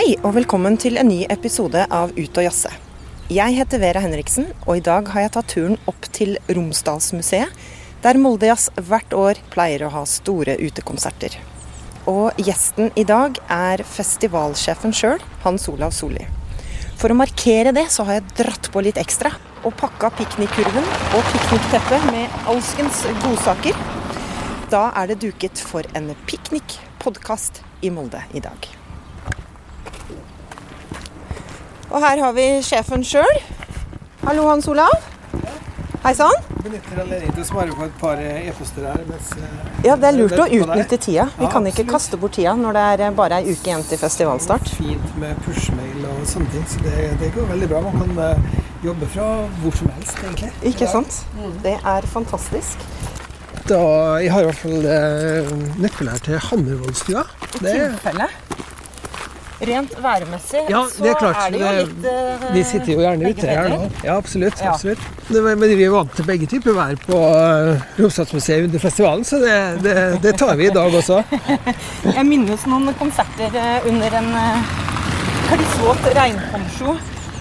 Hei og velkommen til en ny episode av Ut og jazze. Jeg heter Vera Henriksen, og i dag har jeg tatt turen opp til Romsdalsmuseet, der Moldejazz hvert år pleier å ha store utekonserter. Og gjesten i dag er festivalsjefen sjøl, Hans Olav Solli. For å markere det, så har jeg dratt på litt ekstra og pakka piknikkurven og piknikteppet med alskens godsaker. Da er det duket for en piknikpodkast i Molde i dag. Og her har vi sjefen sjøl. Hallo, Hans Olav. Hei sann. Benytter anledningen til å svare på et par e-poster her. Mens, eh, Ja, det er lurt å utnytte tida. Vi Ja, kan ikke absolutt. kaste bort tida når det er bare ei uke igjen til festivalstart. Fint med pushmail og sånne ting. Så det, det går veldig bra. Man kan eh, jobbe fra hvor som helst, egentlig. Ikke Ja. sant? Det er fantastisk. Da, jeg har i hvert fall eh, nøkkel her til Hammervoldstua. I Tilfelle. Rent værmessig Ja, så det er klart. er det jo litt uh, vi sitter jo gjerne ute her nå. Ja, absolutt. Ja. absolutt. Det, men vi er vant til begge typer vær på uh, Romsdalsmuseet under festivalen, så det, det, det tar vi i dag også. Jeg minnes noen konserter eh, under en eh, klissvåt regnponcho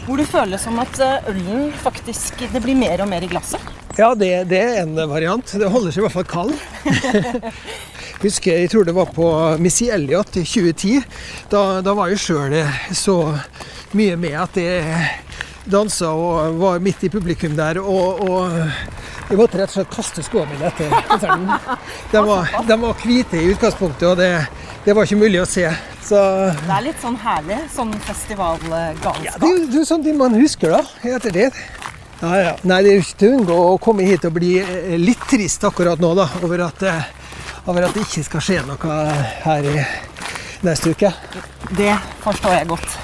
hvor det føles som at eh, ølen faktisk Det blir mer og mer i glasset. Ja, det, det er en variant. Det holder seg i hvert fall kald. Husker, Jeg tror det var på Missy Elliot i 2010. Da, da var jeg sjøl så mye med at jeg dansa og var midt i publikum der. Og, og jeg måtte rett og slett kaste skoene mine etter konserten. De var, de var hvite i utgangspunktet, og det, det var ikke mulig å se. Så Det er litt sånn herlig, sånn ja, festivalgalskap. det, er jo- det er sånn sånne man husker da, etter det. Ja, ja. Nei, det er jo ikke til å unngå å komme hit og bli eh, litt trist akkurat nå, da, over at, eh, over at det ikke skal skje noe her i neste uke. Det forstår jeg godt.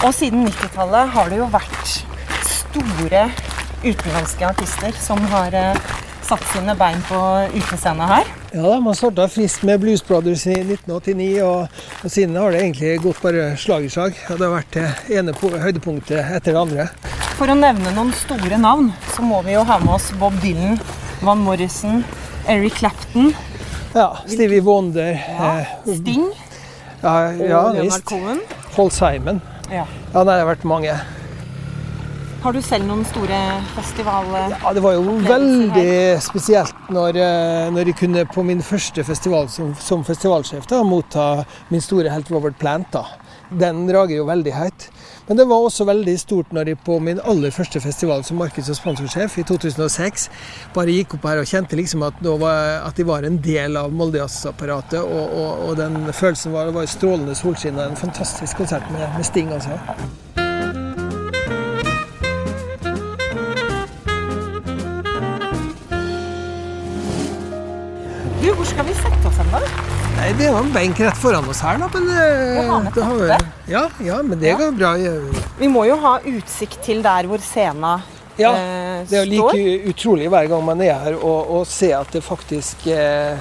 Og siden 90-tallet har det jo vært store utenlandske artister som har eh, satt sine bein på utescena her. Ja da, Man starta friskt med Blues Brothers i 1989, og, og siden har det egentlig gått bare slag i slag. Og det har vært det ene høydepunktet etter det andre. For å nevne noen store navn, så må vi jo ha med oss Bob Dylan, Van Morrison, Eric Clapton, Ja, Stevie Wonder, Ja. Sting ja, og Leonard. Cohen. Paul Simon. Ja. Ja, det har vært mange. Har du selv noen store festivaler? Ja, Det var jo veldig spesielt når, eh, når jeg kunne på min første festival som, som festivalsjef da, motta min store helt Robert Plant. da. Den rager jo veldig høyt. Men det var også veldig stort når jeg på min aller første festival som markeds- og sponsorsjef i 2006 bare gikk opp her og kjente liksom at, var, var en del av Moldejazz-apparatet. Og, og, og den følelsen var, det var strålende solskinn og en fantastisk konsert med, med Sting. altså. Du, hvor skal vi sette oss hen, da? Nei, Det har en benk rett foran oss her, da. Men, det Og ha med har vi- ja, ja, men det Ja. går bra. Vi må jo ha utsikt til der hvor scena Ja, eh, Det er like utrolig hver gang man er her og se at det faktisk eh,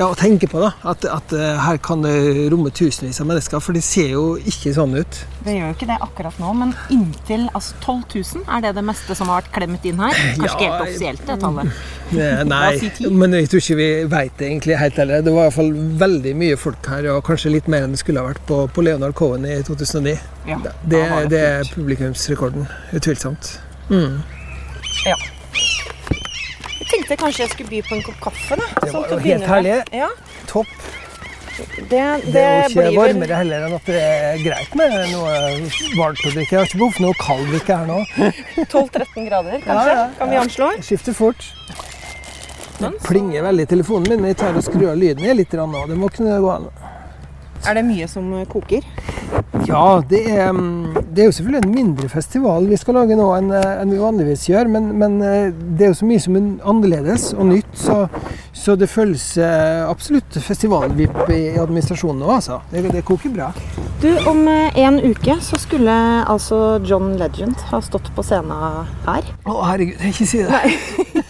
Ja, å tenke på da, at, at eh, her kan det romme tusenvis av mennesker. For det ser jo ikke sånn ut. Det gjør jo ikke det akkurat nå, men inntil altså 12 000 er det det meste som har vært klemmet inn her. Kanskje ikke Ja, helt offisielt, det tallet. Nei, si men jeg tror ikke vi veit det egentlig helt heller. Det var i hvert fall veldig mye folk her, og kanskje litt mer enn det skulle ha vært på, på Leonard Cohen i 2009. Ja, Det, det, det er publikumsrekorden. Utvilsomt. Mm. Ja. Jeg tenkte kanskje jeg skulle by på en kopp kaffe. da. Det sånn var jo helt herlig. Ja, Topp. det, det, Det er jo ikke blir varmere heller enn at det er greit med noe varmt å drikke. Jeg har ikke behov for noe kald drikke her nå. 12-13 grader, kanskje? Ja, ja, Kan vi anslå? Skifter fort. Det plinger veldig i telefonen min, men jeg tar og skrur av lyden litt nå. Det må kunne gå an. Er det mye som eh, koker? Ja, det er, mm, det er jo selvfølgelig en mindre festival vi skal lage nå enn, eh, enn vi vanligvis gjør, men, men eh, det er jo så mye som er annerledes og nytt, så, så det føles absolutt festivalvipp i administrasjonen nå, altså. Det, det koker bra. Du, Om en uke så skulle altså John Legend ha stått på scenen her. Å, herregud, ikke si det.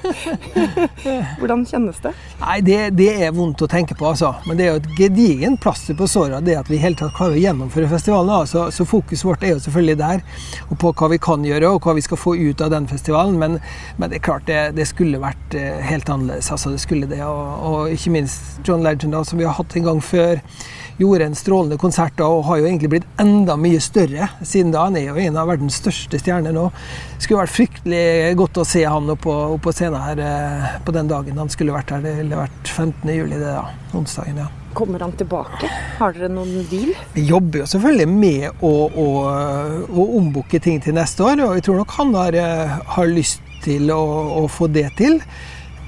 Hvordan kjennes det? Nei, det, det, er vondt å tenke på, altså. Men det er jo et gedigent plaster på såra, det at vi i hele tatt klarer å gjennomføre festivalen. Altså. Så fokuset vårt er jo selvfølgelig der, og på hva vi kan gjøre, og hva vi skal få ut av den festivalen. Men, men det er klart, det, det, skulle vært eh, helt annerledes. Altså, det skulle det. Og, og ikke minst John Legend, som vi har hatt en gang før gjorde en strålende konsert da, og har jo egentlig blitt enda mye større siden da. Han er jo en av verdens største stjerner nå. Skulle vært fryktelig godt å se han oppe på scenen her eh, på den dagen han skulle vært her. Det ville vært 15. juli, det da. Onsdagen, ja. Kommer han tilbake? Har dere noen deal? Vi jobber jo selvfølgelig med å, å, å ombooke ting til neste år, og jeg tror nok han har, eh, har lyst til å, å få det til.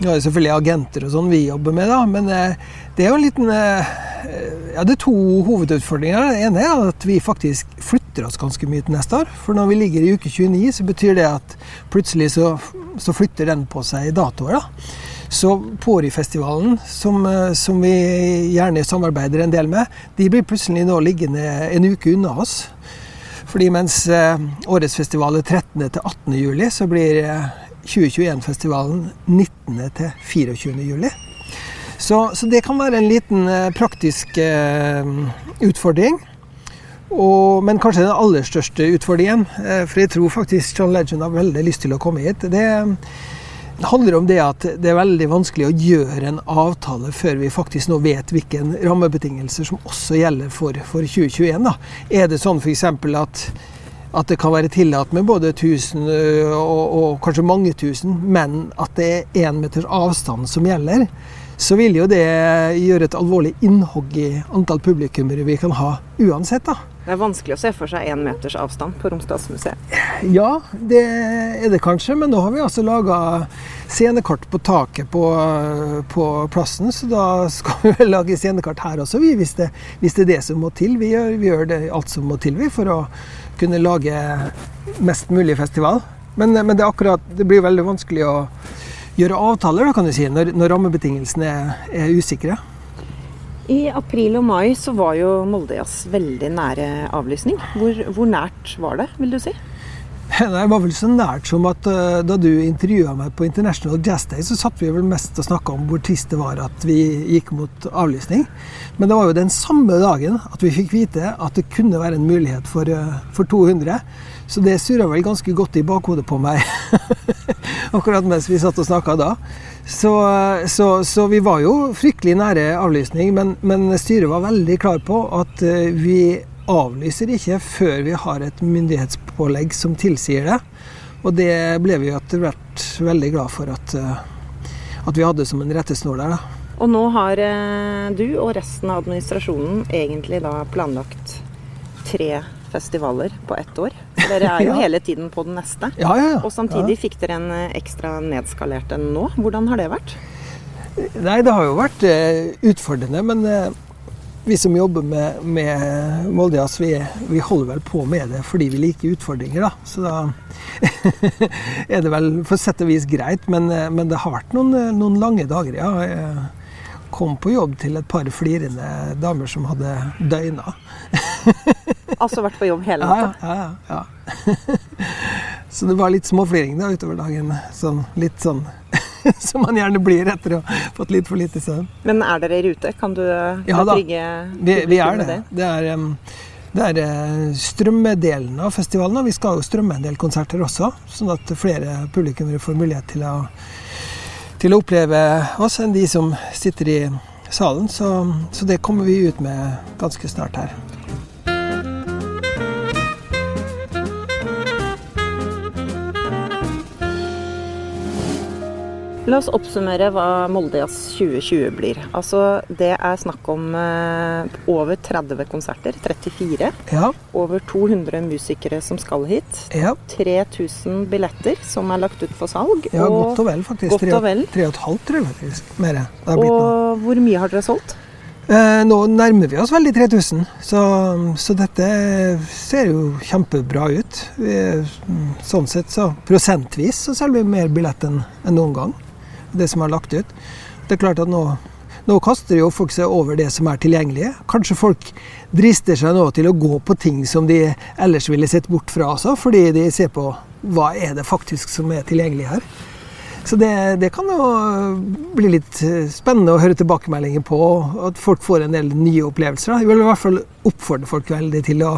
Vi har jo selvfølgelig agenter og sånn vi jobber med, da, men eh, det er jo en liten eh, Ja, det er to hovedutfordringer. Det ene er at vi faktisk flytter oss ganske mye til neste år. For når vi ligger i uke 29, så betyr det at plutselig så, så flytter den på seg datoer. da. Så Pori-festivalen, som, eh, som, vi gjerne samarbeider en del med, de blir plutselig nå liggende en uke unna oss. Fordi mens årets festival er 13. til 18. juli, så blir 2021-festivalen 19. til 24. juli. Så, så, det kan være en liten eh, praktisk eh, utfordring. Og, men kanskje den aller største utfordringen, eh, for jeg tror faktisk John Legend har veldig lyst til å komme hit, det, det handler om det at det er veldig vanskelig å gjøre en avtale før vi faktisk nå vet hvilke rammebetingelser som også gjelder for, for 2021. Da. Er det sånn f.eks. at at det kan være tillatt med både 1000 og, og, kanskje mange tusen, men at det er én meters avstand som gjelder, så vil jo det gjøre et alvorlig innhogg i antall publikummere vi kan ha uansett. da. Det er vanskelig å se for seg én meters avstand på Romsdalsmuseet? Ja, det er det kanskje, men nå har vi altså laga scenekart på taket på, på, plassen, så da skal vi vel lage scenekart her også, vi, hvis det, hvis det er det som må til. Vi gjør, vi gjør det alt som må til vi, for å kunne lage mest mulig festival. Men, men det, akkurat, det, blir veldig vanskelig å gjøre avtaler da, kan du si, når, når rammebetingelsene er, er, usikre. I april og mai så var jo Moldejazz veldig nære avlysning. Hvor, hvor nært var det, vil du si? Det var vel så nært som at uh, da du intervjua meg på International Jazz Day, så satt vi vel mest og snakka om hvor trist det var at vi gikk mot avlysning. Men det var jo den samme dagen at vi fikk vite at det kunne være en mulighet for, uh, for 200. Så det surra vel ganske godt i bakhodet på meg akkurat mens vi satt og snakka da. Så, så, så, vi var jo fryktelig nære avlysning, men, men styret var veldig klar på at vi avlyser ikke før vi har et myndighetspålegg som tilsier det. Og det ble vi etter hvert veldig glad for at, eh, at vi hadde som en rettesnor der. Og nå har eh, du og resten av administrasjonen egentlig da planlagt tre festivaler på ett år. Dere er jo ja. hele tiden på den neste. Ja, ja, og samtidig fikk dere en eh, ekstra nedskalert enn nå. Hvordan har det vært? Nei, det har jo vært utfordrende. Men vi som jobber med, med Moldejazz, vi, vi, holder vel på med det fordi vi liker utfordringer, da. Så da er det vel for sett og vis greit. Men, men det har vært noen, noen, lange dager, ja. Jeg kom på jobb til et par flirende damer som hadde døgna. altså vært på jobb hele natta? Ja, ja, ja. Så det var litt småfliring da utover dagen. Sånn, litt sånn som man gjerne blir etter å ha fått litt for lite søvn. Men er dere i rute? Kan du ja, trygge vi, vi er det. Det er, det er eh, strømmedelen av festivalen. Og vi skal jo strømme en del konserter også, sånn at flere publikummere får mulighet til å, til å oppleve oss enn de som sitter i salen. Så, så det kommer vi ut med ganske snart her. La oss oppsummere hva Moldejazz 2020 blir. Altså, det er snakk om eh, over 30 konserter. 34. Ja. Over 200 musikere som skal hit. Ja. 3000 billetter som er lagt ut for salg. Ja, og, godt og vel, faktisk. Godt og vel. 3,5 tror jeg faktisk. Mer. Og hvor mye har dere solgt? Eh, nå nærmer vi oss veldig 3000, så, så, dette ser jo kjempebra ut. Vi, sånn sett så Prosentvis så selger vi mer billett enn noen gang det som er lagt ut. Det er klart at nå, nå kaster jo folk seg over det som er tilgjengelig. Kanskje folk drister seg nå til å gå på ting som de ellers ville sett bort fra også, fordi de ser på hva er det faktisk som er tilgjengelig her. Så det, det, kan jo bli litt spennende å høre tilbakemeldinger på, at folk får en del nye opplevelser. Jeg vil i hvert fall oppfordre folk veldig til å,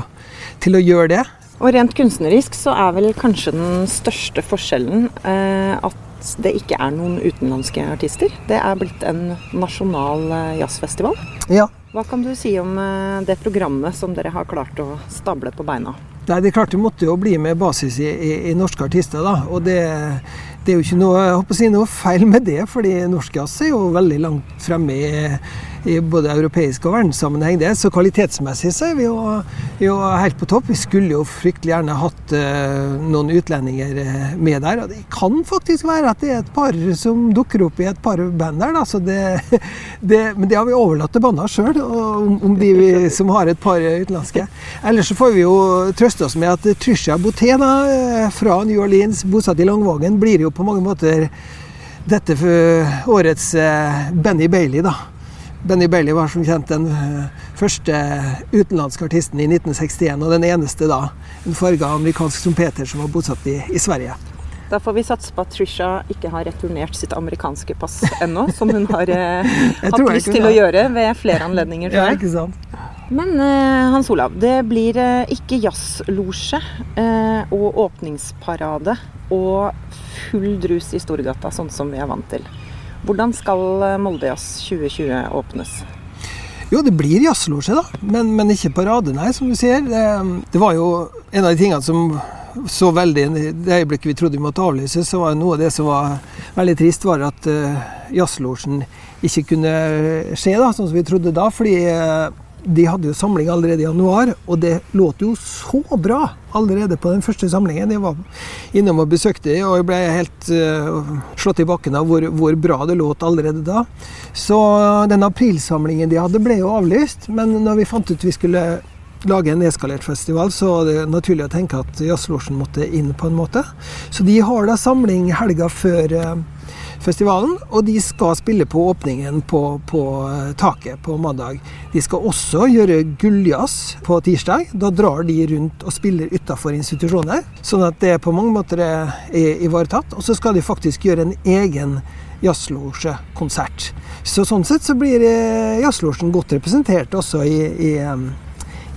til å gjøre det. Og rent kunstnerisk så er vel kanskje den største forskjellen eh, at det ikke er noen utenlandske artister. Det er blitt en nasjonal eh, jazzfestival. Ja. Hva kan du si om eh, det programmet som dere har klart å stable på beina? Nei, Det er klart det måtte jo bli med basis i, i, i norske artister. da, og det, det er jo ikke noe, jeg håper å si, noe feil med det, fordi norsk jazz er jo veldig langt fremme i i både europeisk og verdenssammenheng. det, Så kvalitetsmessig så er vi jo, jo, helt på topp. Vi skulle jo fryktelig gjerne hatt uh, noen utlendinger eh, med der. Og det kan faktisk være at det er et par som dukker opp i et par band der. Da. Så det, det, men det har vi overlatt til banda sjøl, om, om, de vi, som har et par utenlandske. Ellers så får vi jo trøste oss med at Trisha Botena eh, fra New Orleans, bosatt i Langvågen, blir jo på mange måter dette for årets Benny Bailey, da. Benny Bailey var som kjent den eh, første utenlandske artisten i 1961, og den eneste da, en farga amerikansk trompeter som var bosatt i, i, Sverige. Da får vi satse på at Trisha ikke har returnert sitt amerikanske pass ennå, som hun har eh, hatt lyst til å gjøre ved flere anledninger. Tror jeg. Ja, ikke sant? Men eh, Hans Olav, det blir eh, ikke jazzlosje eh, og åpningsparade og full drus i Storgata, sånn som vi er vant til. Hvordan skal Molde Moldejazz 2020 åpnes? Jo, det blir jazzlosje, da. Men, men, ikke parade, nei, som du sier. Det, det, var jo en av de tingene som så veldig det øyeblikket vi trodde vi måtte avlyse, så var noe av det som var veldig trist, var at uh, jazzlosjen ikke kunne skje, da, sånn som vi trodde da. fordi uh, de hadde jo samling allerede i januar, og det låt jo så bra allerede på den første samlingen. Jeg var innom og besøkte dem, og jeg ble helt uh, slått i bakken av hvor, hvor, bra det låt allerede da. Så den aprilsamlingen de hadde, ble jo avlyst. Men når vi fant ut vi skulle lage en nedskalert festival, så var det naturlig å tenke at Jazzlosjen måtte inn på en måte. Så de har da samling helga før uh, festivalen, og de skal spille på åpningen på, på eh, taket på mandag. De skal også gjøre gulljazz på tirsdag. Da drar de rundt og spiller utafor institusjoner, sånn at det på mange måter er ivaretatt. Og så skal de faktisk gjøre en egen jazzlosjekonsert. Så sånn sett så blir eh, jazzlosjen godt representert også i, i,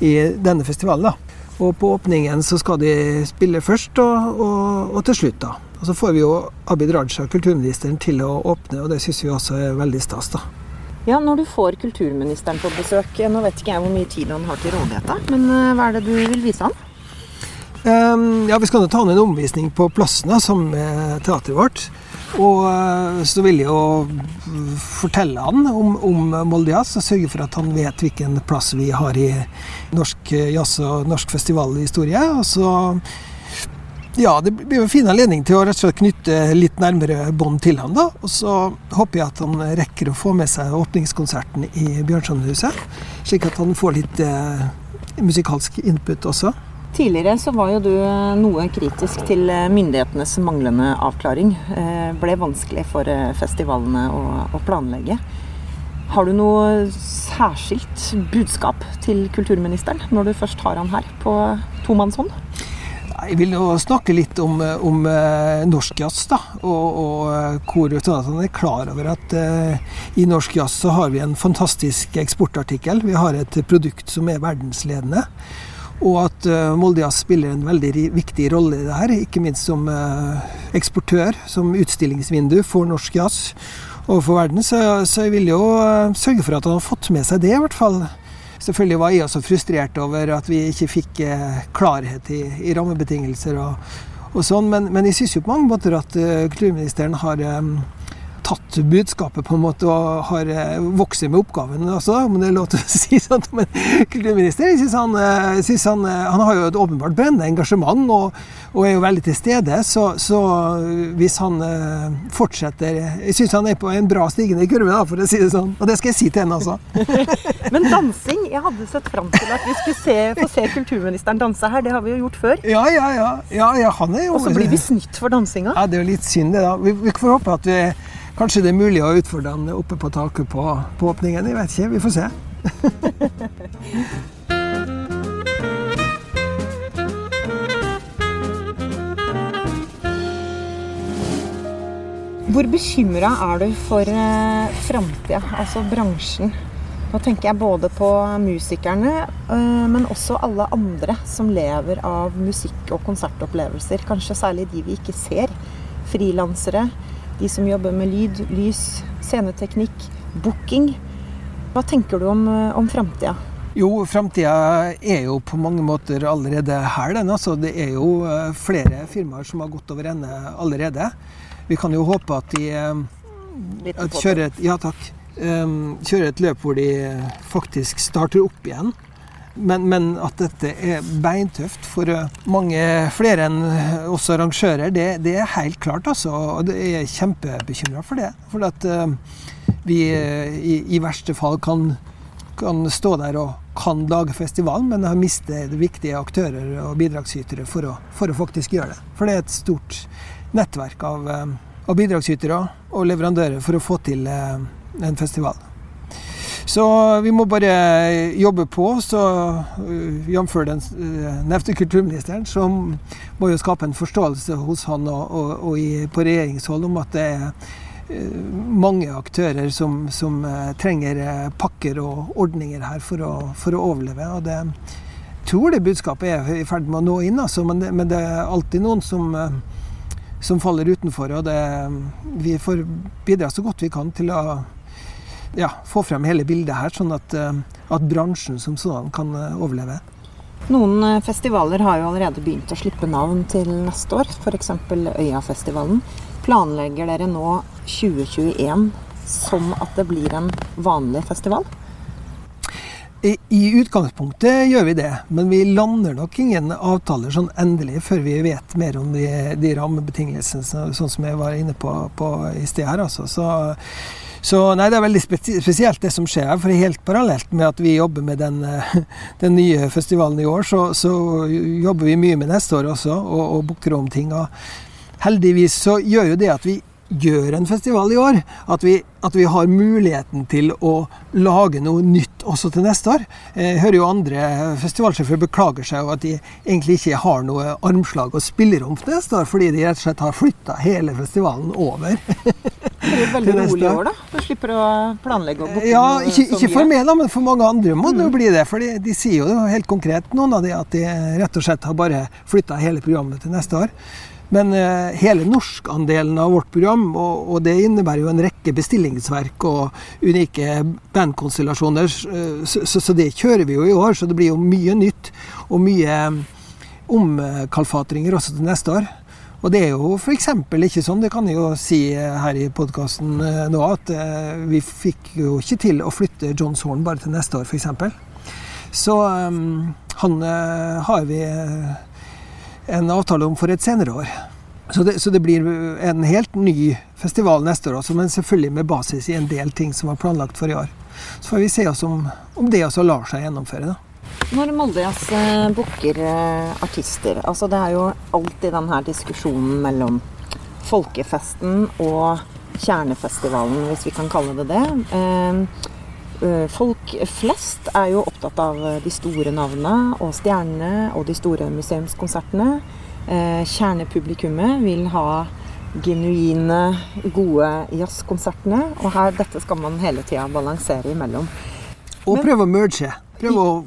i denne festivalen. da. Og på åpningen så skal de spille først, og, og, og til slutt, da. Og så får vi jo Abid Raja, kulturministeren, til å åpne, og det syns vi også er veldig stas. da. Ja, Når du får kulturministeren på besøk, nå vet ikke jeg hvor mye tid han har til rådighet, men eh, hva er det du vil vise han? Um, ja, Vi skal ta han en omvisning på plassen da, som er teateret vårt. Og uh, så vil jeg jo fortelle han om, om Molde Jazz og sørge for at han vet hvilken plass vi har i norsk jazz og norsk festivalhistorie. Og så ja, det blir en fin anledning til å rett og slett knytte litt nærmere bånd til han da. Og så håper jeg at han rekker å få med seg åpningskonserten i Bjørnsonhuset, slik at han får litt eh, musikalsk input også. Tidligere så var jo du eh, noe kritisk til eh, myndighetenes manglende avklaring. Eh, ble vanskelig for festivalene å, å planlegge. Har du noe særskilt budskap til kulturministeren når du først har han her på tomannshånd? Jeg vil jo snakke litt om, om uh, norsk jazz, da. Og, og uh, hvor sånn han er klar over at uh, i norsk jazz så har vi en fantastisk eksportartikkel. Vi har et produkt som er verdensledende. Og at uh, Molde Jazz spiller en veldig viktig rolle i det her. Ikke minst som eksportør, som utstillingsvindu for norsk jazz overfor verden. Så, så jeg vil jo sørge for at han har fått med seg det, i hvert fall. Selvfølgelig var jeg også frustrert over at vi ikke fikk eh, klarhet i, i rammebetingelser og, og sånn, men, men, jeg syns jo på mange måter at uh, kulturministeren har um, tatt budskapet på en måte og har eh, vokst med oppgaven også, om det er lov til å si sånn. Men kulturministeren synes han, eh, synes han, eh, han, har jo et åpenbart brennende engasjement og, og, er jo veldig til stede. Så, så hvis han fortsetter Jeg syns han er på en bra stigende kurve, da, for å si det sånn. Og det skal jeg si til henne, altså. Men dansing Jeg hadde sett fram til at vi skulle se, få se kulturministeren danse her. Det har vi jo gjort før. Ja, ja, ja. ja, ja han er jo Og så blir vi snytt for dansinga. Ja, det er jo litt synd, det, da. Vi, vi får håpe at vi Kanskje det er mulig å utfordre han oppe på taket på, på åpningen. Jeg vet ikke. Vi får se. Hvor bekymra er du for eh, framtida, altså bransjen? Nå tenker jeg både på musikerne, eh, men også alle andre som lever av musikk og konsertopplevelser. Kanskje særlig de vi ikke ser. Frilansere, de som jobber med lyd, lys, sceneteknikk, booking. Hva tenker du om, eh, om framtida? Jo, framtida er jo på mange måter allerede her. Den, altså. Det er jo eh, flere firmaer som har gått over ende allerede. Vi kan jo håpe at de at kjører, et, ja, takk, kjører et løp hvor de faktisk starter opp igjen. Men, men, at dette er beintøft for eh, mange flere enn oss arrangører, det, det er helt klart. altså. Og jeg er kjempebekymra for det. For at vi i, i verste fall kan, kan stå der og kan lage festivalen, men har mistet viktige aktører og bidragsytere for å, for å, faktisk gjøre det. For det er et stort nettverk av, eh, av bidragsytere og leverandører for å få til eh, en festival. Så vi må bare jobbe på. Så uh, jf. den nevnte kulturministeren, som må jo skape en forståelse hos han og, og, og i, på regjeringshold om at det er Eh, mange aktører som, som trenger pakker og ordninger her for å, for å overleve. og det tror det budskapet er i ferd med å nå inn, altså, men, det, men, det, er alltid noen som, som faller utenfor. og det, Vi får bidra så godt vi kan til å ja, få frem hele bildet her, sånn at, at bransjen som sånn kan overleve. Noen festivaler har jo allerede begynt å slippe navn til neste år, f.eks. Øyafestivalen. Planlegger dere nå 2021 som at det blir en vanlig festival? I, I, utgangspunktet gjør vi det, men vi lander nok ingen avtaler sånn endelig før vi vet mer om de, de rammebetingelsene, sånn som jeg var inne på, på i sted her. Altså. Så, så, nei, det er veldig spesielt det som skjer. For helt parallelt med at vi jobber med den, den nye festivalen i år, så, så, jobber vi mye med neste år også, og, og booker om ting. Og heldigvis så gjør jo det at vi gjør en festival i år. At vi, at vi, har muligheten til å lage noe nytt også til neste år. Jeg hører jo andre festivalsjefer beklager seg over at de egentlig ikke har noe armslag og spillerom til neste år, fordi de rett og slett har flytta hele festivalen over. Det blir veldig rolig i år, da? Du slipper å planlegge og booke Ja, ikke, ikke for meg, da, men for mange andre må det jo mm. bli det. For de, de, sier jo helt konkret, noen av de, at de rett og slett har bare flytta hele programmet til neste år. Men eh, hele norskandelen av vårt program, og, og, det innebærer jo en rekke bestillingsverk og unike bandkonstellasjoner, uh, så, så, så, det kjører vi jo i år. Så det blir jo mye nytt og mye um, omkalfatringer også til neste år. Og det er jo f.eks. ikke sånn, det kan jeg jo si eh, her i podkasten nå, at vi fikk jo ikke til å flytte John Horn bare til neste år, f.eks. Så um, han har vi en avtale om for et senere år. Så det, så det, blir en helt ny festival neste år også, men selvfølgelig med basis i en del ting som var planlagt for i år. Så får vi se om, om det også lar seg gjennomføre. da. Når Moldejazz eh, booker eh, artister, altså det er jo alltid denne diskusjonen mellom folkefesten og kjernefestivalen, hvis vi kan kalle det det. Eh, folk flest er jo opptatt av de store navnene og stjernene og de store museumskonsertene. Kjernepublikummet vil ha genuine, gode jazzkonsertene. Og her, dette skal man hele tida balansere imellom. Og prøve å merge. Prøve å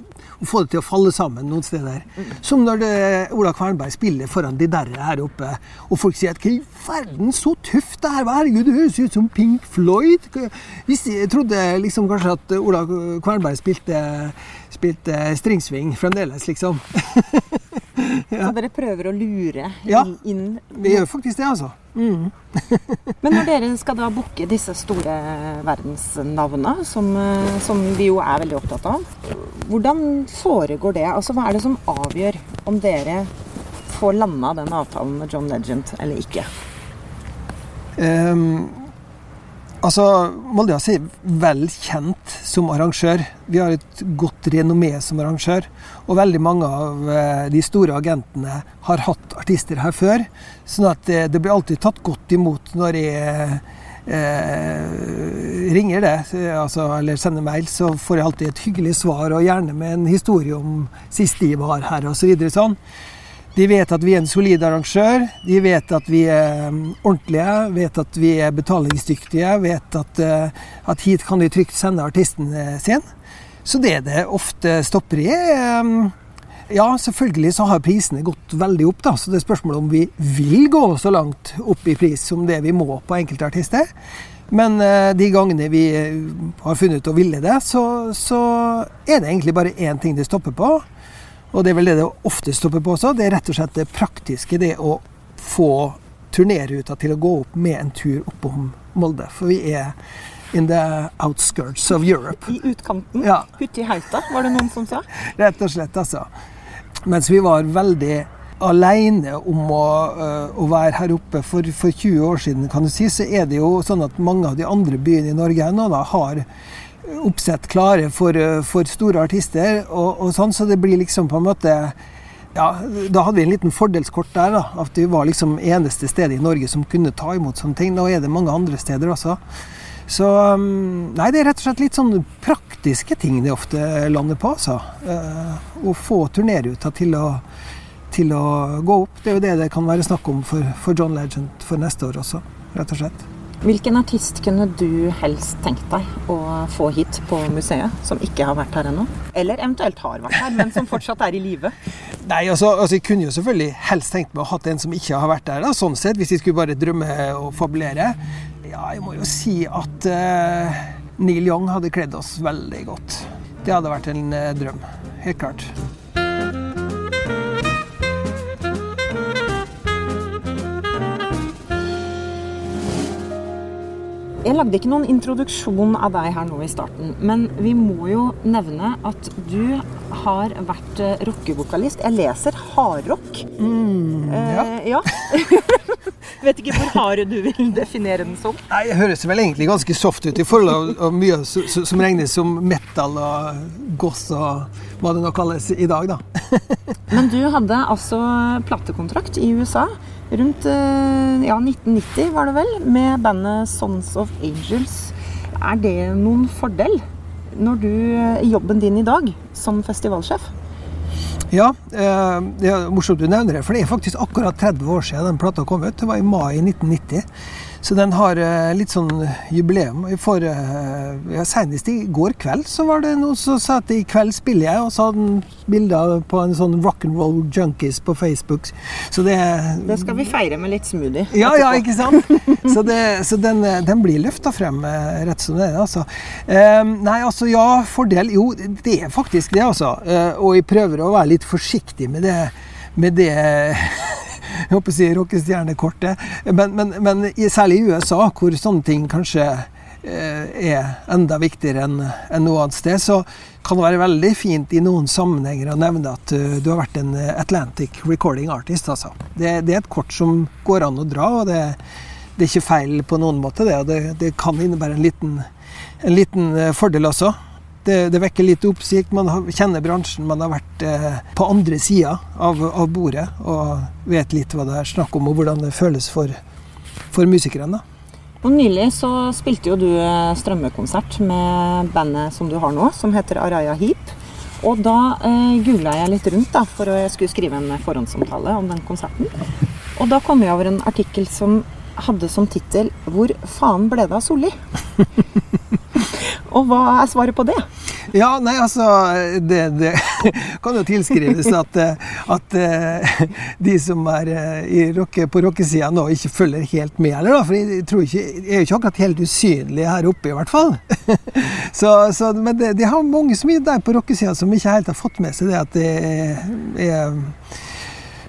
og få det til å falle sammen noen steder. Som når det, Ola Kvernberg spiller foran de der her oppe, og folk sier at hva i verden, så tøft det her var! Herregud, det høres ut som Pink Floyd! Hvis jeg trodde liksom kanskje at Ola Kvernberg spilte, spilte stringsving fremdeles, liksom. ja. Så dere prøver å lure inn? Ja, vi gjør faktisk det, altså. Mm. Men når dere skal da booke disse store verdensnavnene, som, som, vi jo er veldig opptatt av, hvordan foregår det? Altså, Hva er det som avgjør om dere får landa den avtalen med John Legend eller ikke? Um, Altså, Molde er vel kjent som arrangør. Vi har et godt renommé som arrangør. Og veldig mange av eh, de store agentene har hatt artister her før. Sånn at det, det blir alltid tatt godt imot når jeg eh, ringer det, altså, eller sender mail, så får jeg alltid et hyggelig svar, og gjerne med en historie om sist de var her, osv. Så sånn. De vet at vi er en solid arrangør. De vet at vi er mm, ordentlige, vet at vi er betalingsdyktige. Vet at, eh, at hit kan de trygt sende artisten sin. Så det det ofte stopper i, mm, ja, selvfølgelig så har prisene gått veldig opp, da. Så det er spørsmålet om vi vil gå så langt opp i pris som det vi må på enkelte artister. Men eh, de gangene vi har funnet ut å ville det, så, så er det egentlig bare én ting det stopper på. Og det er vel det det ofte stopper på også. Det er rett og slett det praktiske. Det å få turnéruta til å gå opp med en tur oppom Molde. For vi er in the outskirts of Europe. I utkanten? Ja. Uti i heita, var det noen som sa? Rett og slett, altså. Mens vi var veldig alene om å, uh, å, være her oppe for, for, 20 år siden, kan du si, så er det jo sånn at mange av de andre byene i Norge nå da har oppsett klare for, eh, for store artister, og, og, sånn, så det blir liksom på en måte ja, Da hadde vi en liten fordelskort der. da, At vi var liksom eneste stedet i Norge som kunne ta imot sånne ting. Nå er det mange andre steder også. Så mm, Nei, det er rett og slett litt sånn praktiske ting det ofte lander på, altså. Uh, å få turnéruta til til å gå opp. Det er jo det det kan være snakk om for, for John Legend for neste år også, rett og slett. Hvilken artist kunne du helst tenkt deg å få hit på museet, som ikke har vært her ennå? Eller eventuelt har vært her, men som fortsatt er i live? Nei, altså, altså, Jeg kunne jo selvfølgelig helst tenkt meg å ha hatt en som ikke har vært der, da, sånn sett, hvis jeg skulle bare drømme og fabulere. Ja, jeg må jo si at uh, Neil Young hadde kledd oss veldig godt. Det hadde vært en uh, drøm. Helt klart. Jeg lagde ikke noen introduksjon av deg her nå i starten, men vi må jo nevne at du har vært eh, rockevokalist. Jeg leser hardrock. Mm, ja. Eh, ja. Vet ikke hvor hard du vil definere den som. Nei, Det høres vel egentlig ganske soft ut i forhold til mye som regnes som metal og goss og hva det nå kalles i dag, da. Men du hadde altså platekontrakt i USA rundt eh, ja, 1990, var det vel, med bandet Sons of Angels. Er det noen fordel når du, i jobben din i dag som festivalsjef? Ja, eh, det er morsomt du nevner det, for det er faktisk akkurat 30 år siden den plata kom ut. Det var i mai 1990. Så den har eh, litt sånn jubileum. For, eh, ja, Senest i går kveld så var det noen som sa at i kveld spiller jeg, og så hadde han bilder på en sånn rock'n'roll junkies på Facebook. Så det Det skal vi feire med litt smoothie. Ja, ja, ikke sant? Så, det, så den, den, blir løfta frem eh, rett som det er, altså. nei, altså ja, fordel Jo, det er faktisk det, altså. og jeg prøver å være litt forsiktig med det, med det jeg håper å si rockestjernekortet. Men, men, men, særlig i USA, hvor sånne ting kanskje eh, er enda viktigere enn en noe annet sted, så kan det være veldig fint i noen sammenhenger å nevne at uh, du har vært en Atlantic recording artist. Altså. Det, det, er et kort som går an å dra, og det, det er ikke feil på noen måte. Det, det, det kan innebære en liten, en liten fordel også. Det, det, vekker litt oppsikt. Man har, kjenner bransjen. Man har vært eh, på andre sida av, av, bordet og vet litt hva det er snakk om, og hvordan det føles for, for musikerne. Og Nylig så spilte jo du eh, strømmekonsert med bandet som du har nå, som heter Araya Heap. Og da eh, googla jeg litt rundt da, for jeg skulle skrive en forhåndsomtale om den konserten. Og da kom jeg over en artikkel som hadde som tittel 'Hvor faen ble det av Solli?' Og hva er svaret på det? Ja, nei, altså Det, det kan jo tilskrives at, at de som er rock, på rockesida nå, ikke følger helt med. Eller da, for jeg, ikke, jeg er jo ikke akkurat helt usynlig her oppe, i hvert fall. Så, så, men det, de har mange som er der på rockesida som ikke helt har fått med seg det at det er Eh,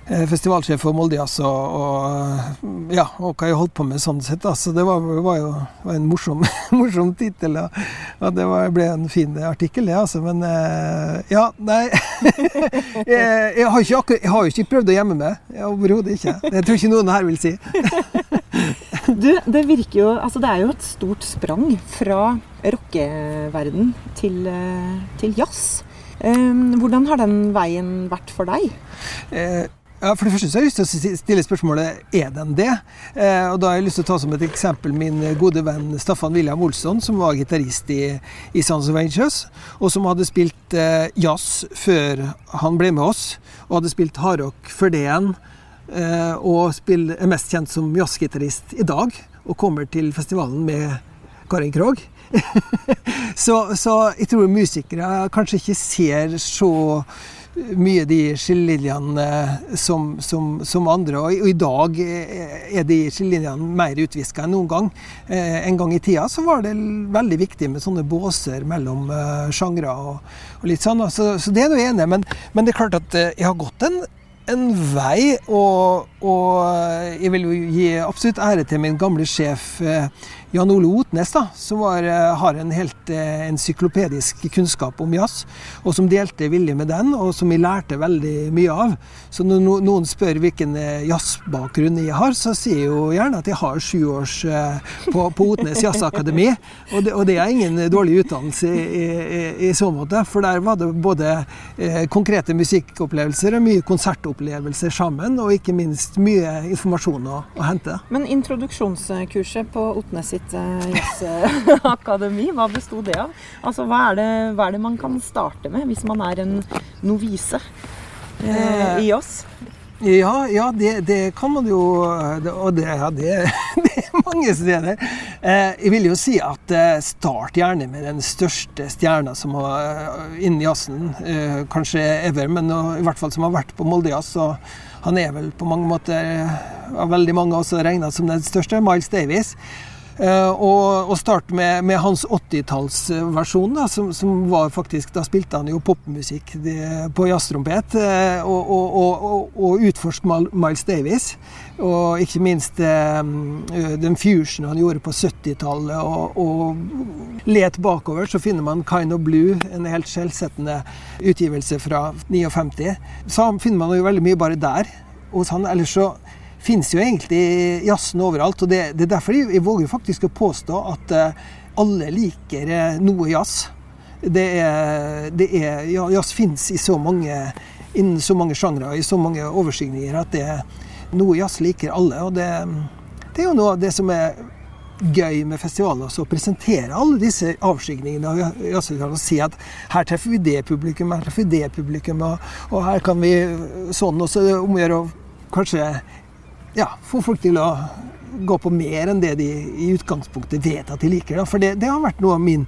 festivalsjef for Moldejazz og, og, ja, og hva jeg holdt på med sånn sett. Altså, det var, var jo var en morsom, morsom tittel, og, og, det var, ble en fin artikkel, det. Altså. Men eh, ja, nei jeg, jeg, har ikke, jeg, har jo ikke prøvd å gjemme meg. Overhodet ikke. Det tror ikke noen her vil si. du, det virker jo Altså, det er jo et stort sprang fra rockeverden til, eh, til jazz. Hvordan har den veien vært for deg? Eh, Ja, For det første så har jeg lyst til å stille spørsmålet er den det? Eh, og Da har jeg lyst til å ta som et eksempel min gode venn Staffan William Olsson, som var gitarist i, i Sons of Angels, og som hadde spilt eh, jazz før han ble med oss, og hadde spilt hardrock før det igjen, eh, og spill, er mest kjent som jazzgitarist i dag, og kommer til festivalen med Karin Krogh. så, så jeg tror musikere kanskje ikke ser så mye de skillelinjene som, som, som, andre. Og, i dag er de skillelinjene mer utviska enn noen gang. Eh, en gang i tida så var det veldig viktig med sånne båser mellom uh, sjangre og, og, litt sånn. Så, så det er jeg enig i. Men, men, det er klart at uh, jeg har gått en en vei, og, og, jeg vil jo gi absolutt ære til min gamle sjef eh, Jan Ole Otnes, da, som var, eh, har en helt ensyklopedisk kunnskap om jazz, og som delte vilje med den, og som jeg lærte veldig mye av. Så når noen spør hvilken jazzbakgrunn jeg har, så sier jeg jo gjerne at jeg har sju års på, på Otnes Jazzakademi, og, det, og det er ingen dårlig utdannelse i, i, i, så måte, for der var det både konkrete musikkopplevelser og mye konsertopplevelser sammen, og ikke minst mye informasjon å, å hente. Men introduksjonskurset på Otnes sitt sitt uh, jazzakademi. Hva besto det av? Altså, hva er, det, hva er, det, man kan starte med hvis man er en novise eh, i jazz? Ja, ja det, det, kan man jo Og det, ja, det, det er mange steder. Eh, jeg vil jo si at start gjerne med den største stjerna som har innen jazzen, kanskje ever, men i hvert fall som har vært på Molde Jazz. Og han er vel på mange måter av veldig mange også regna som den største, Miles Davies. Uh, og, og starte med, med, hans 80-tallsversjon, som, som, var faktisk Da spilte han jo popmusikk på jazztrompet. Uh, og, og, og utforske Miles Davis. Og ikke minst uh, den fusion han gjorde på 70-tallet. Og, og let bakover, så finner man Kind of Blue, en helt skjellsettende utgivelse fra 59. Så finner man jo veldig mye bare der hos han. Ellers så finnes jo egentlig jazzen overalt. og Det, det er derfor jeg, jeg, våger faktisk å påstå at uh, alle liker uh, noe jazz. Det er, det er, ja, jazz mange, innen så mange sjangre, i så mange overskygninger at det er noe jazz liker alle. og det, det er jo noe av det som er gøy med festivalen også, å presentere alle disse avskigningene. Og si at her treffer vi det publikum, her treffer vi det publikum, og, og her kan vi sånn. Og så om å kanskje ja, få folk til å gå på mer enn det de i utgangspunktet vet at de liker. Da. For det, det, har vært noe av min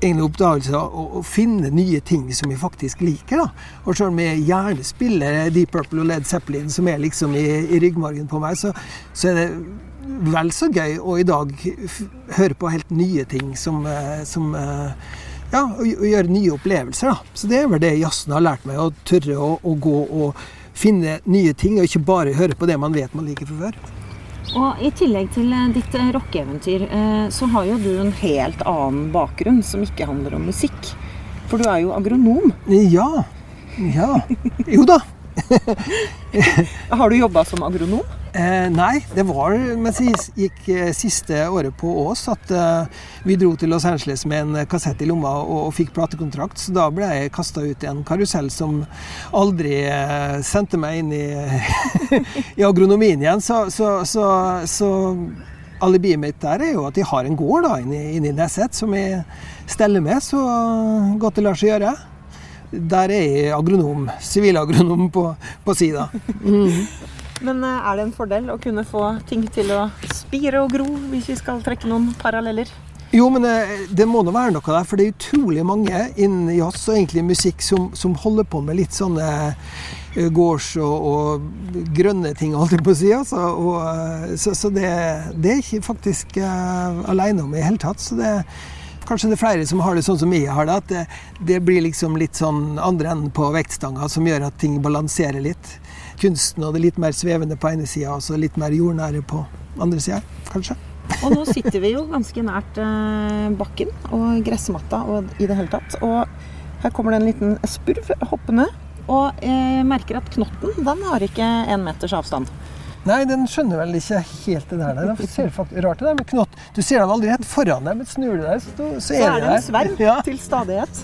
egne oppdagelse og, å, finne nye ting som vi faktisk liker. Da. Og selv om jeg gjerne spiller Deep Purple og Led Zeppelin, som er liksom i, i ryggmargen på meg, så, så, er det vel så gøy å i dag høre på helt nye ting som, eh, som eh, ja, å, gjøre nye opplevelser. Da. Så det er vel det jazzen har lært meg, å tørre å, å gå og finne nye ting, og ikke bare høre på det man vet man liker fra før. Og I tillegg til eh, ditt eh, rockeeventyr, eh, så har jo du en helt annen bakgrunn som ikke handler om musikk. For du er jo agronom. Ja. Ja. Jo da. har du jobba som agronom? Eh, nei, det var mens jeg gikk eh, siste året på Ås at eh, vi dro til Los Angeles med en kassett i lomma og, og fikk platekontrakt. Så da ble jeg kasta ut i en karusell som aldri eh, sendte meg inn i, i agronomien igjen. Så, så, så, så, alibiet mitt der er jo at jeg har en gård da inni, inni Neset som jeg steller med så godt det lar seg gjøre. Der er jeg agronom, sivilagronom på, på sida. Mm. Men eh, er det en fordel å kunne få ting til å spire og gro, hvis vi skal trekke noen paralleller? Jo, men eh, det må nå være noe der, for det er utrolig mange innen jazz og egentlig musikk som, som holder på med litt sånne eh, gårds- og, og, grønne ting, holdt jeg på å si. Altså. Og, så, så det, det, er ikke faktisk uh, alene om i det hele tatt. Så det, kanskje det er flere som har det sånn som jeg har det, at det, det blir liksom litt sånn andre enden på vektstanga som gjør at ting balanserer litt kunsten og det litt mer svevende på ene sida, og så litt mer jordnære på andre sida, kanskje. Og nå sitter vi jo ganske nært eh, bakken og gressmatta og i det hele tatt. Og her kommer det en liten spurv hoppende. Og jeg merker at knotten den har ikke en meters avstand. Nei, den skjønner vel ikke helt det der. Det ser faktisk rart det der med knott. Du ser den aldri helt foran deg, men snur du deg, så, så, er, så er det en sverm ja. til stadighet.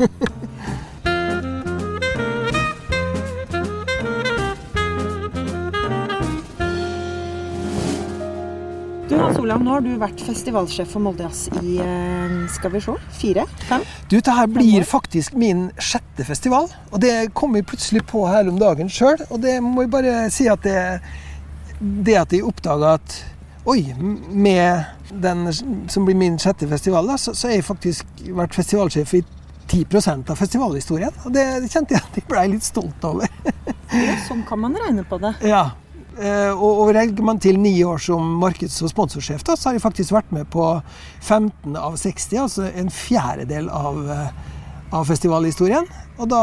Du Hans Olav, nå har du vært festivalsjef for Molde Jazz i eh, skal vi se, fire? Fem? Du, Dette her blir faktisk min sjette festival. Og det kom jeg plutselig på her om dagen sjøl. Og det må jeg bare si at det, det at jeg oppdaga at Oi, med den som blir min sjette festival, da, så, så har jeg faktisk vært festivalsjef i 10% av festivalhistorien. Og det, det kjente jeg at jeg ble litt stolt over. ja, sånn kan man regne på det. Ja, Eh, og legger man til ni år som markeds- og sponsorsjef, da, så har jeg faktisk vært med på 15 av 60, altså en fjerdedel av, eh, av festivalhistorien. Og da,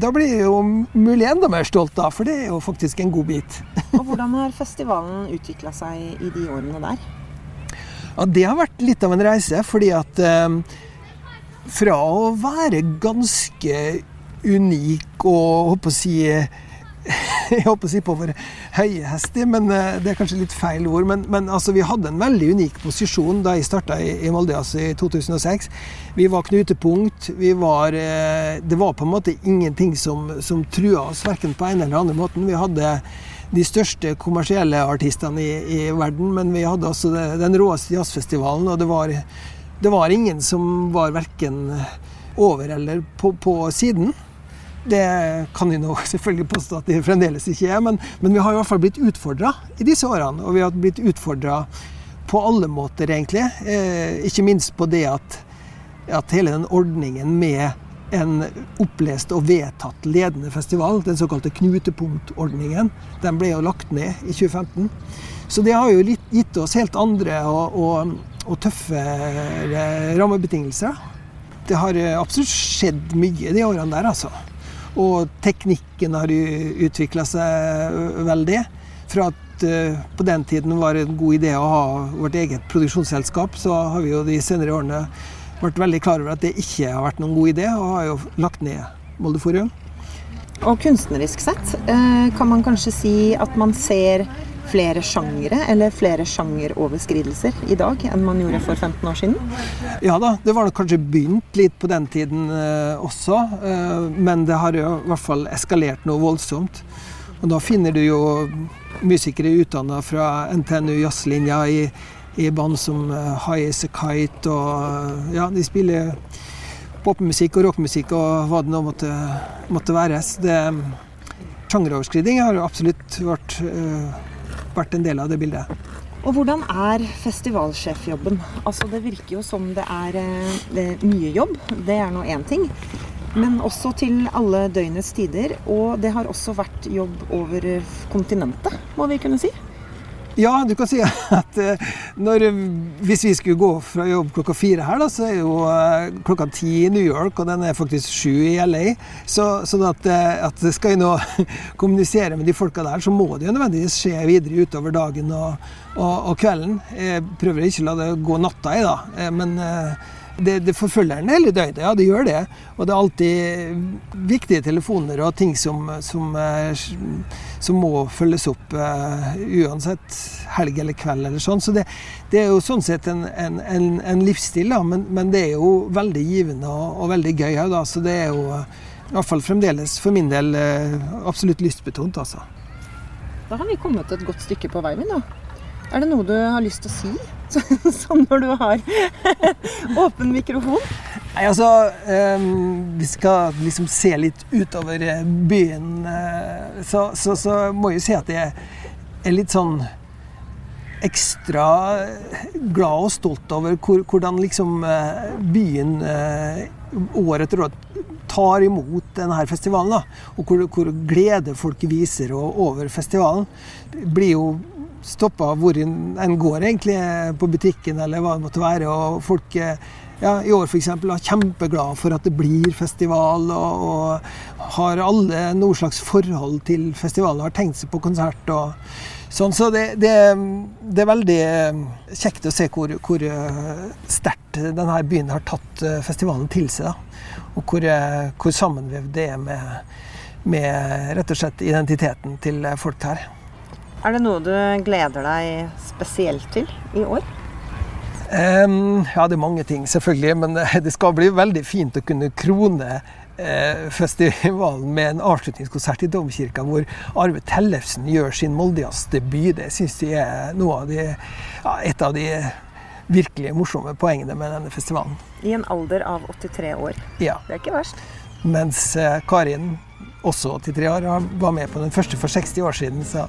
da, blir jeg jo mulig enda mer stolt, da, for det er jo faktisk en god bit. og Hvordan har festivalen utvikla seg i de årene der? Ja, Det har vært litt av en reise, fordi at eh, fra å være ganske unik og håper å si jeg håper å si på vår høyhestig, men eh, det er kanskje litt feil ord. Men, men altså, vi hadde en veldig unik posisjon da jeg starta i, i Molde altså, i 2006. Vi var knutepunkt. Vi var, eh, det var på en måte ingenting som, som trua oss, verken på en eller andre måten. Vi hadde de største kommersielle artistene i, i verden, men vi hadde også den råeste jazzfestivalen, og det var, det var ingen som var verken over eller på, på siden. Det kan vi nå selvfølgelig påstå at det fremdeles ikke er, men, men vi har i hvert fall blitt utfordra i disse årene. Og vi har blitt utfordra på alle måter, egentlig. Eh, ikke minst på det at, at hele den ordningen med en opplest og vedtatt ledende festival, den såkalte knutepunktordningen, den ble jo lagt ned i 2015. Så det har jo gitt oss helt andre og, og, og tøffere rammebetingelser. Det har absolutt skjedd mye de årene der, altså. Og teknikken har utvikla seg veldig. Fra at uh, på den tiden var det en god idé å ha vårt eget produksjonsselskap, så har vi jo de senere årene vært veldig klar over at det ikke har vært noen god idé, og har jo lagt ned Molde Forum. Og kunstnerisk sett uh, kan man kanskje si at man ser flere sjangere, eller flere sjangeroverskridelser i dag enn man gjorde for 15 år siden? Ja da, det var kanskje begynt litt på den tiden eh, også. Eh, men det har jo i hvert fall eskalert noe voldsomt. Og da finner du jo musikere utdanna fra NTNU jazzlinja i, i band som uh, High As A Kite, og ja, de spiller popmusikk og rockmusikk og hva det nå måtte, måtte være. Så det Sjangeroverskriding har jo absolutt vært uh, vært en del av det bildet. Og hvordan er festivalsjefjobben? Altså Det virker jo som det er, eh, det er mye jobb. Det er nå én ting. Men også til alle døgnets tider. Og det har også vært jobb over kontinentet, må vi kunne si. Ja, du kan si at eh, når, hvis vi skulle gå fra jobb klokka fire her, da, så er jo eh, klokka ti i New York, og den er faktisk sju i LA. Så, sånn at, eh, at skal jeg nå kommunisere med de folka der, så må det jo nødvendigvis skje videre utover dagen og, og, og kvelden. Jeg prøver ikke å la det gå natta i, da. Men det, det forfølger en hele døgnet, ja det gjør det. Og det er alltid viktige telefoner og ting som, som, som må følges opp uh, uansett helg eller kveld eller sånn. Så det, det er jo sånn sett en, en, en, en livsstil, da, men, men, det er jo veldig givende og, og veldig gøy òg, da. Så det er jo i hvert fremdeles for min del uh, absolutt lystbetont, altså. Da har vi kommet et godt stykke på vei, da. Er det noe du har lyst til å si? Sånn når du har åpen mikrofon? Nei, altså um, Vi skal liksom se litt utover eh, byen. Uh, så, så, så, må jeg jo si at jeg er litt sånn ekstra glad og stolt over hvor, hvordan liksom byen år etter år tar imot denne festivalen. Da, og hvor, hvor glede folk viser over festivalen. Blir jo stoppa hvor en går, egentlig, på butikken eller hva det måtte være. Og folk ja, i år f.eks. er kjempeglade for at det blir festival, og, og har alle noe slags forhold til festivalen, har tenkt seg på konsert. og sånn, Så det, det, det er veldig kjekt å se hvor, hvor sterkt denne byen har tatt festivalen til seg. Da. Og hvor, hvor sammenvevd det er med, med rett og slett identiteten til folk her. Er det noe du gleder deg spesielt til i år? Um, ja, det er mange ting, selvfølgelig. Men det skal bli veldig fint å kunne krone eh, festivalen med en avslutningskonsert i Domkirka hvor Arve Tellefsen gjør sin Moldejazz-debut. Det syns jeg er av de, ja, et av de virkelig morsomme poengene med denne festivalen. I en alder av 83 år. Ja. Det er ikke verst. Mens eh, Karin, også 83 år, Han var med på den første for 60 år siden. Så.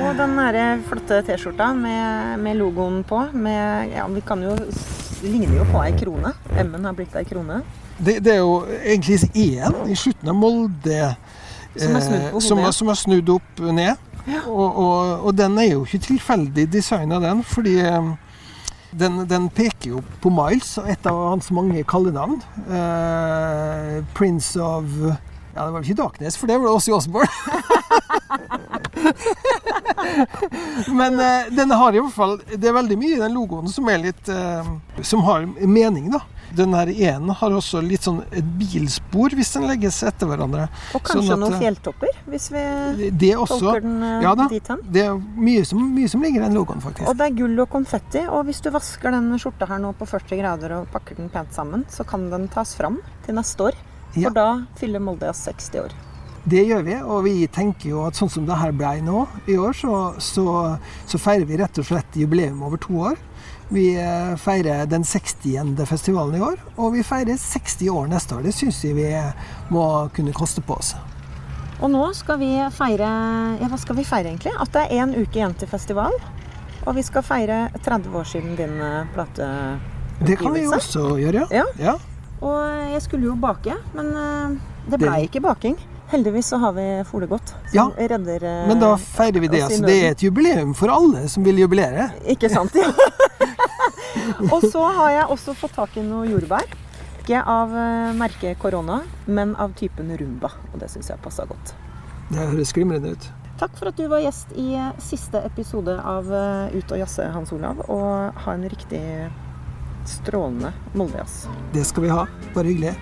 Og den her flotte T-skjorta med, med logoen på. Med, ja, vi kan jo ligner jo på ei krone. M-en har blitt ei krone. Det, det, er jo egentlig én i slutten av Molde som har eh, er snudd opp ned. Og, og, og, den er jo ikke tilfeldig designa, den. Fordi eh, den, den, peker jo på Miles og et av hans mange kallenavn. Uh, Prince of Ja, det var vel ikke Darkness, for det var Åssi Osborne. Men uh, den har i hvert fall Det er veldig mye i den logoen som er litt uh, Som har mening, da. Den her ene har også litt sånn et bilspor hvis den legges etter hverandre. Og kanskje sånn at, noen fjelltopper, hvis vi det også, tolker den uh, ja da, dit hen. Det er mye som, mye som ligger i den logoen, faktisk. Og det er gull og konfetti. Og hvis du vasker den skjorta her nå på 40 grader og pakker den pent sammen, så kan den tas fram til neste år. For ja. da fyller Molde 60 år. Det gjør vi, og vi tenker jo at sånn som det her ble nå i år, så, så, så feirer vi rett og slett jubileum over to år. Vi eh, feirer den 60. festivalen i år, og vi feirer 60 år neste år. Det syns vi må kunne koste på oss. Og nå skal vi feire Ja, hva skal vi feire egentlig? At det er én uke igjen til festival. Og vi skal feire 30 år siden din eh, plateutgivelse. Det kan vi jo også gjøre, ja. ja. Og jeg skulle jo bake, men eh, det blei ikke baking. Heldigvis så har vi Folegodt som ja, redder Men da feirer vi det. Altså, det er et jubileum for alle som vil jubilere. Ikke sant? Ja. og så har jeg også fått tak i noe jordbær. Ikke av merket korona, men av typen rumba. Og det syns jeg passa godt. Det høres glimrende ut. Takk for at du var gjest i siste episode av Ut og jazze, Hans Olav. Og ha en riktig strålende Moldejazz. Det skal vi ha. Bare hyggelig.